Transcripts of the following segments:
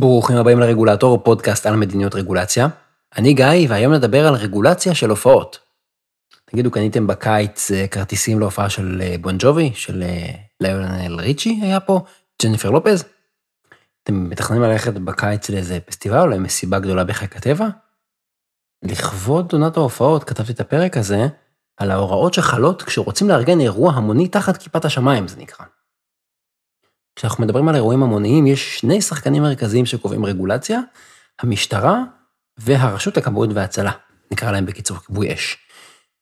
ברוכים הבאים לרגולטור, פודקאסט על מדיניות רגולציה. אני גיא, והיום נדבר על רגולציה של הופעות. תגידו, קניתם בקיץ אה, כרטיסים להופעה של אה, בון ג'ובי, של אה, ליונל ריצ'י היה פה, ג'ניפר לופז? אתם מתכננים ללכת בקיץ לאיזה פסטיבל או למסיבה גדולה בחיק הטבע? לכבוד עונת ההופעות כתבתי את הפרק הזה על ההוראות שחלות כשרוצים לארגן אירוע המוני תחת כיפת השמיים, זה נקרא. כשאנחנו מדברים על אירועים המוניים, יש שני שחקנים מרכזיים שקובעים רגולציה, המשטרה והרשות לכבאות והצלה, נקרא להם בקיצור כיבוי אש.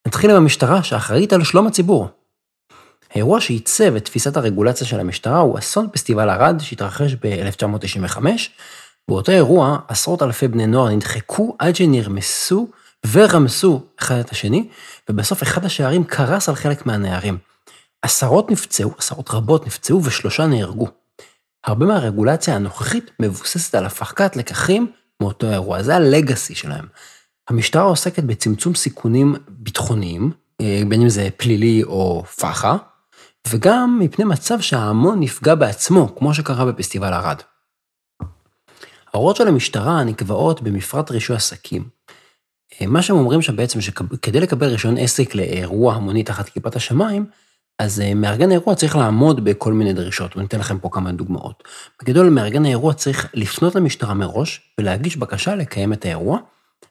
נתחיל עם המשטרה שאחראית על שלום הציבור. האירוע שעיצב את תפיסת הרגולציה של המשטרה הוא אסון פסטיבל ערד שהתרחש ב-1995. באותו אירוע עשרות אלפי בני נוער נדחקו עד שנרמסו ורמסו אחד את השני, ובסוף אחד השערים קרס על חלק מהנערים. עשרות נפצעו, עשרות רבות נפצעו ושלושה נהרגו. הרבה מהרגולציה הנוכחית מבוססת על הפקת לקחים מאותו אירוע, זה הלגאסי שלהם. המשטרה עוסקת בצמצום סיכונים ביטחוניים, אה, בין אם זה פלילי או פח"ע, וגם מפני מצב שההמון נפגע בעצמו, כמו שקרה בפסטיבל ערד. ההוראות של המשטרה נקבעות במפרט רישוי עסקים. אה, מה שהם אומרים שם בעצם שכדי לקבל רישיון עסק לאירוע המוני תחת כיפת השמיים, אז אה, מארגן האירוע צריך לעמוד בכל מיני דרישות, ואני אתן לכם פה כמה דוגמאות. בגדול, מארגן האירוע צריך לפנות למשטרה מראש ולהגיש בקשה לקיים את האירוע.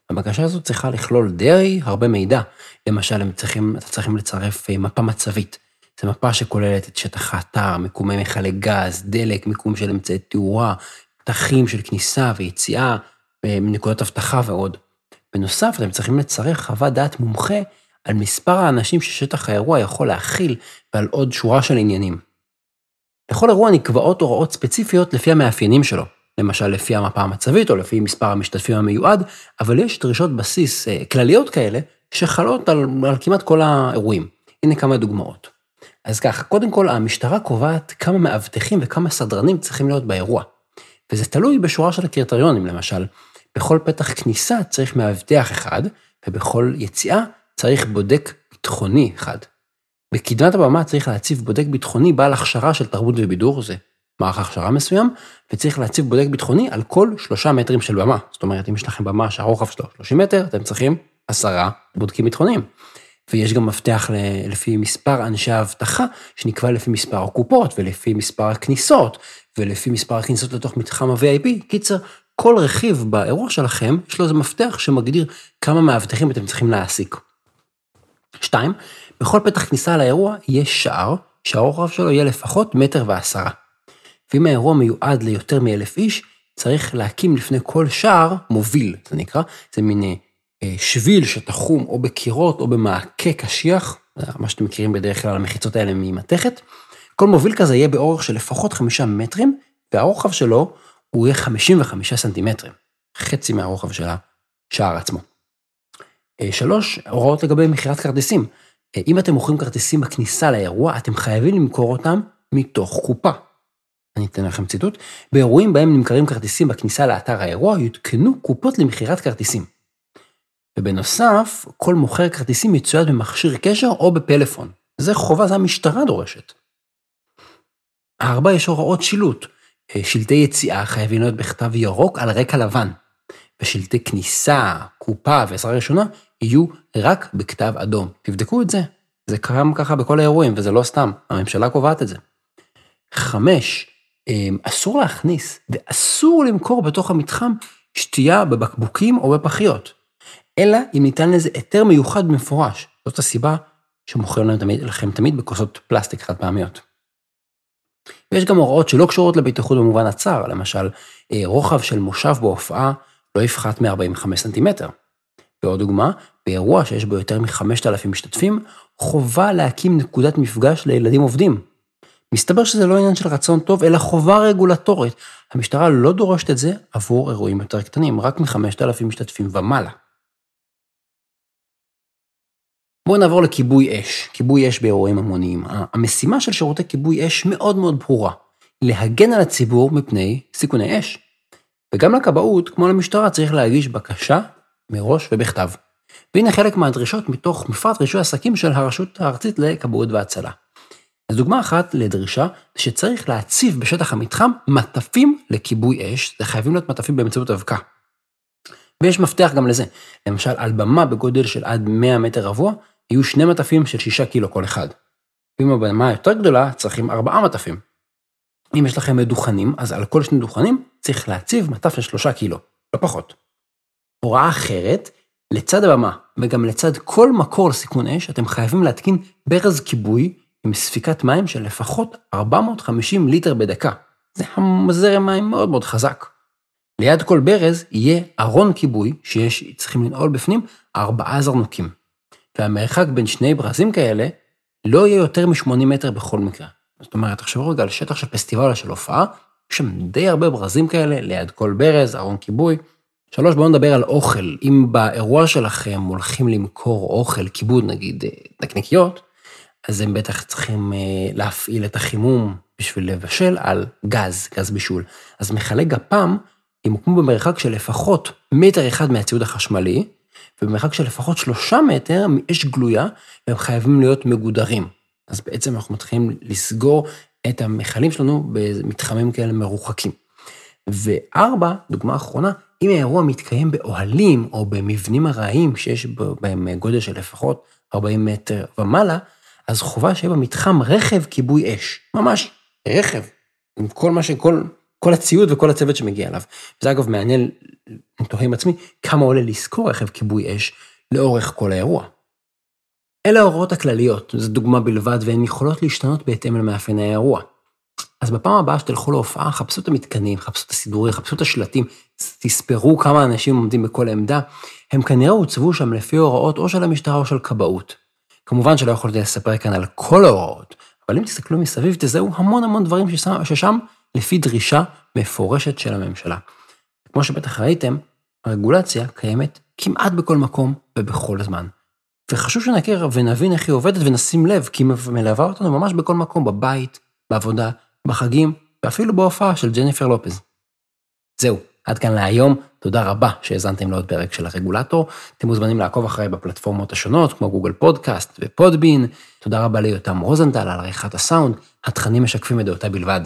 הבקשה הזאת צריכה לכלול די הרבה מידע. למשל, הם צריכים, אתה צריכים לצרף אה, מפה מצבית. זו מפה שכוללת את שטח האתר, מיקומי מכלי גז, דלק, מיקום של אמצעי תאורה, פתחים של כניסה ויציאה, אה, נקודות אבטחה ועוד. בנוסף, אתם צריכים לצרף חוות דעת מומחה על מספר האנשים ששטח האירוע יכול להכיל ועל עוד שורה של עניינים. לכל אירוע נקבעות הוראות ספציפיות לפי המאפיינים שלו, למשל לפי המפה המצבית או לפי מספר המשתתפים המיועד, אבל יש דרישות בסיס אה, כלליות כאלה שחלות על, על כמעט כל האירועים. הנה כמה דוגמאות. אז ככה, קודם כל המשטרה קובעת כמה מאבטחים וכמה סדרנים צריכים להיות באירוע. וזה תלוי בשורה של קריטריונים, למשל, בכל פתח כניסה צריך מאבטח אחד, ובכל יציאה צריך בודק ביטחוני אחד. בקדמת הבמה צריך להציב בודק ביטחוני בעל הכשרה של תרבות ובידור, זה מערך הכשרה מסוים, וצריך להציב בודק ביטחוני על כל שלושה מטרים של במה. זאת אומרת, אם יש לכם במה שהרוחב שלו 30 מטר, אתם צריכים עשרה בודקים ביטחוניים. ויש גם מפתח לפי מספר אנשי האבטחה, שנקבע לפי מספר הקופות, ולפי מספר הכניסות, ולפי מספר הכניסות לתוך מתחם ה-VIP. קיצר, כל רכיב באירוע שלכם, יש לו איזה מפתח שמגדיר כמה מאבטחים אתם צריכים להעסיק. שתיים, בכל פתח כניסה לאירוע יש שער, שהרוחב שלו יהיה לפחות מטר ועשרה. ואם האירוע מיועד ליותר מאלף איש, צריך להקים לפני כל שער מוביל, זה נקרא, זה מין אה, שביל שתחום או בקירות או במעקה קשיח, מה שאתם מכירים בדרך כלל, המחיצות האלה ממתכת. כל מוביל כזה יהיה באורך של לפחות חמישה מטרים, והרוחב שלו הוא יהיה 55 סנטימטרים, חצי מהרוחב של השער עצמו. אה, שלוש, הוראות לגבי מכירת כרטיסים. אה, אם אתם מוכרים כרטיסים בכניסה לאירוע, אתם חייבים למכור אותם מתוך קופה. אני אתן לכם ציטוט. באירועים בהם נמכרים כרטיסים בכניסה לאתר האירוע, יותקנו קופות למכירת כרטיסים. ובנוסף, כל מוכר כרטיסים יצויד במכשיר קשר או בפלאפון. זה חובה, זה המשטרה דורשת. ארבע, יש הוראות שילוט. אה, שלטי יציאה חייבים להיות בכתב ירוק על רקע לבן. ושלטי כניסה, קופה ועזרה ראשונה יהיו רק בכתב אדום. תבדקו את זה. זה קיים ככה בכל האירועים, וזה לא סתם, הממשלה קובעת את זה. חמש, אמ, אסור להכניס ואסור למכור בתוך המתחם שתייה בבקבוקים או בפחיות, אלא אם ניתן לזה היתר מיוחד במפורש. זאת הסיבה שמוכרים לכם תמיד, לכם תמיד בכוסות פלסטיק חד פעמיות. ויש גם הוראות שלא קשורות לבטיחות במובן הצר, למשל, אה, רוחב של מושב בהופעה לא יפחת מ-45 סנטימטר. ועוד דוגמה, באירוע שיש בו יותר מ-5,000 משתתפים, חובה להקים נקודת מפגש לילדים עובדים. מסתבר שזה לא עניין של רצון טוב, אלא חובה רגולטורית. המשטרה לא דורשת את זה עבור אירועים יותר קטנים, רק מ-5,000 משתתפים ומעלה. בואו נעבור לכיבוי אש, כיבוי אש באירועים המוניים. המשימה של שירותי כיבוי אש מאוד מאוד ברורה, להגן על הציבור מפני סיכוני אש. וגם לכבאות, כמו למשטרה, צריך להגיש בקשה מראש ובכתב. והנה חלק מהדרישות מתוך מפרט רישוי עסקים של הרשות הארצית לכבאות והצלה. אז דוגמה אחת לדרישה, זה שצריך להציב בשטח המתחם מטפים לכיבוי אש, זה חייבים להיות מטפים באמצעות אבקה. ויש מפתח גם לזה, למשל על במה בגודל של עד 100 מטר רבוע, יהיו שני מטפים של 6 קילו כל אחד. ואם הבמה יותר גדולה, צריכים ארבעה מטפים. אם יש לכם מדוכנים, אז על כל שני דוכנים צריך להציב מטף של 3 קילו, לא פחות. הוראה אחרת, לצד הבמה וגם לצד כל מקור לסיכון אש, אתם חייבים להתקין ברז כיבוי עם ספיקת מים של לפחות 450 ליטר בדקה. זה זרם מים מאוד מאוד חזק. ליד כל ברז יהיה ארון כיבוי שיש, צריכים לנעול בפנים ארבעה זרנוקים. והמרחק בין שני ברזים כאלה לא יהיה יותר מ-80 מטר בכל מקרה. זאת אומרת, תחשבו רגע על שטח של פסטיבל של הופעה, יש שם די הרבה ברזים כאלה, ליד כל ברז, ארון כיבוי. שלוש, בואו נדבר על אוכל. אם באירוע שלכם הולכים למכור אוכל, כיבוד נגיד אה, נקניקיות, אז הם בטח צריכים אה, להפעיל את החימום בשביל לבשל על גז, גז בישול. אז מכלי גפ"ם ימוקמו במרחק של לפחות מטר אחד מהציוד החשמלי, ובמרחק של לפחות שלושה מטר מאש גלויה, והם חייבים להיות מגודרים. אז בעצם אנחנו מתחילים לסגור את המכלים שלנו במתחמים כאלה מרוחקים. וארבע, דוגמה אחרונה, אם האירוע מתקיים באוהלים או במבנים ארעיים שיש בהם גודל של לפחות 40 מטר ומעלה, אז חובה שיהיה במתחם רכב כיבוי אש. ממש רכב, עם כל מה שכל, כל הציוד וכל הצוות שמגיע אליו. וזה אגב מעניין, אני תוהה עם עצמי, כמה עולה לשכור רכב כיבוי אש לאורך כל האירוע. אלה ההוראות הכלליות, זו דוגמה בלבד, והן יכולות להשתנות בהתאם למאפייני האירוע. אז בפעם הבאה שתלכו להופעה, חפשו את המתקנים, חפשו את הסידורים, חפשו את השלטים, תספרו כמה אנשים עומדים בכל עמדה, הם כנראה הוצבו שם לפי הוראות או של המשטרה או של כבאות. כמובן שלא יכולתי לספר כאן על כל ההוראות, אבל אם תסתכלו מסביב, תזהו המון המון דברים ששם, ששם לפי דרישה מפורשת של הממשלה. כמו שבטח ראיתם, הרגולציה קיימת כמעט בכל מקום ובכל זמן. וחשוב שנכיר ונבין איך היא עובדת ונשים לב, כי היא מלווה אותנו ממש בכל מקום, בבית, בעבודה, בחגים, ואפילו בהופעה של ג'ניפר לופז. זהו, עד כאן להיום, תודה רבה שהאזנתם לעוד פרק של הרגולטור. אתם מוזמנים לעקוב אחריי בפלטפורמות השונות, כמו גוגל פודקאסט ופודבין. תודה רבה ליותם רוזנטל על עריכת הסאונד, התכנים משקפים את דעותיי בלבד.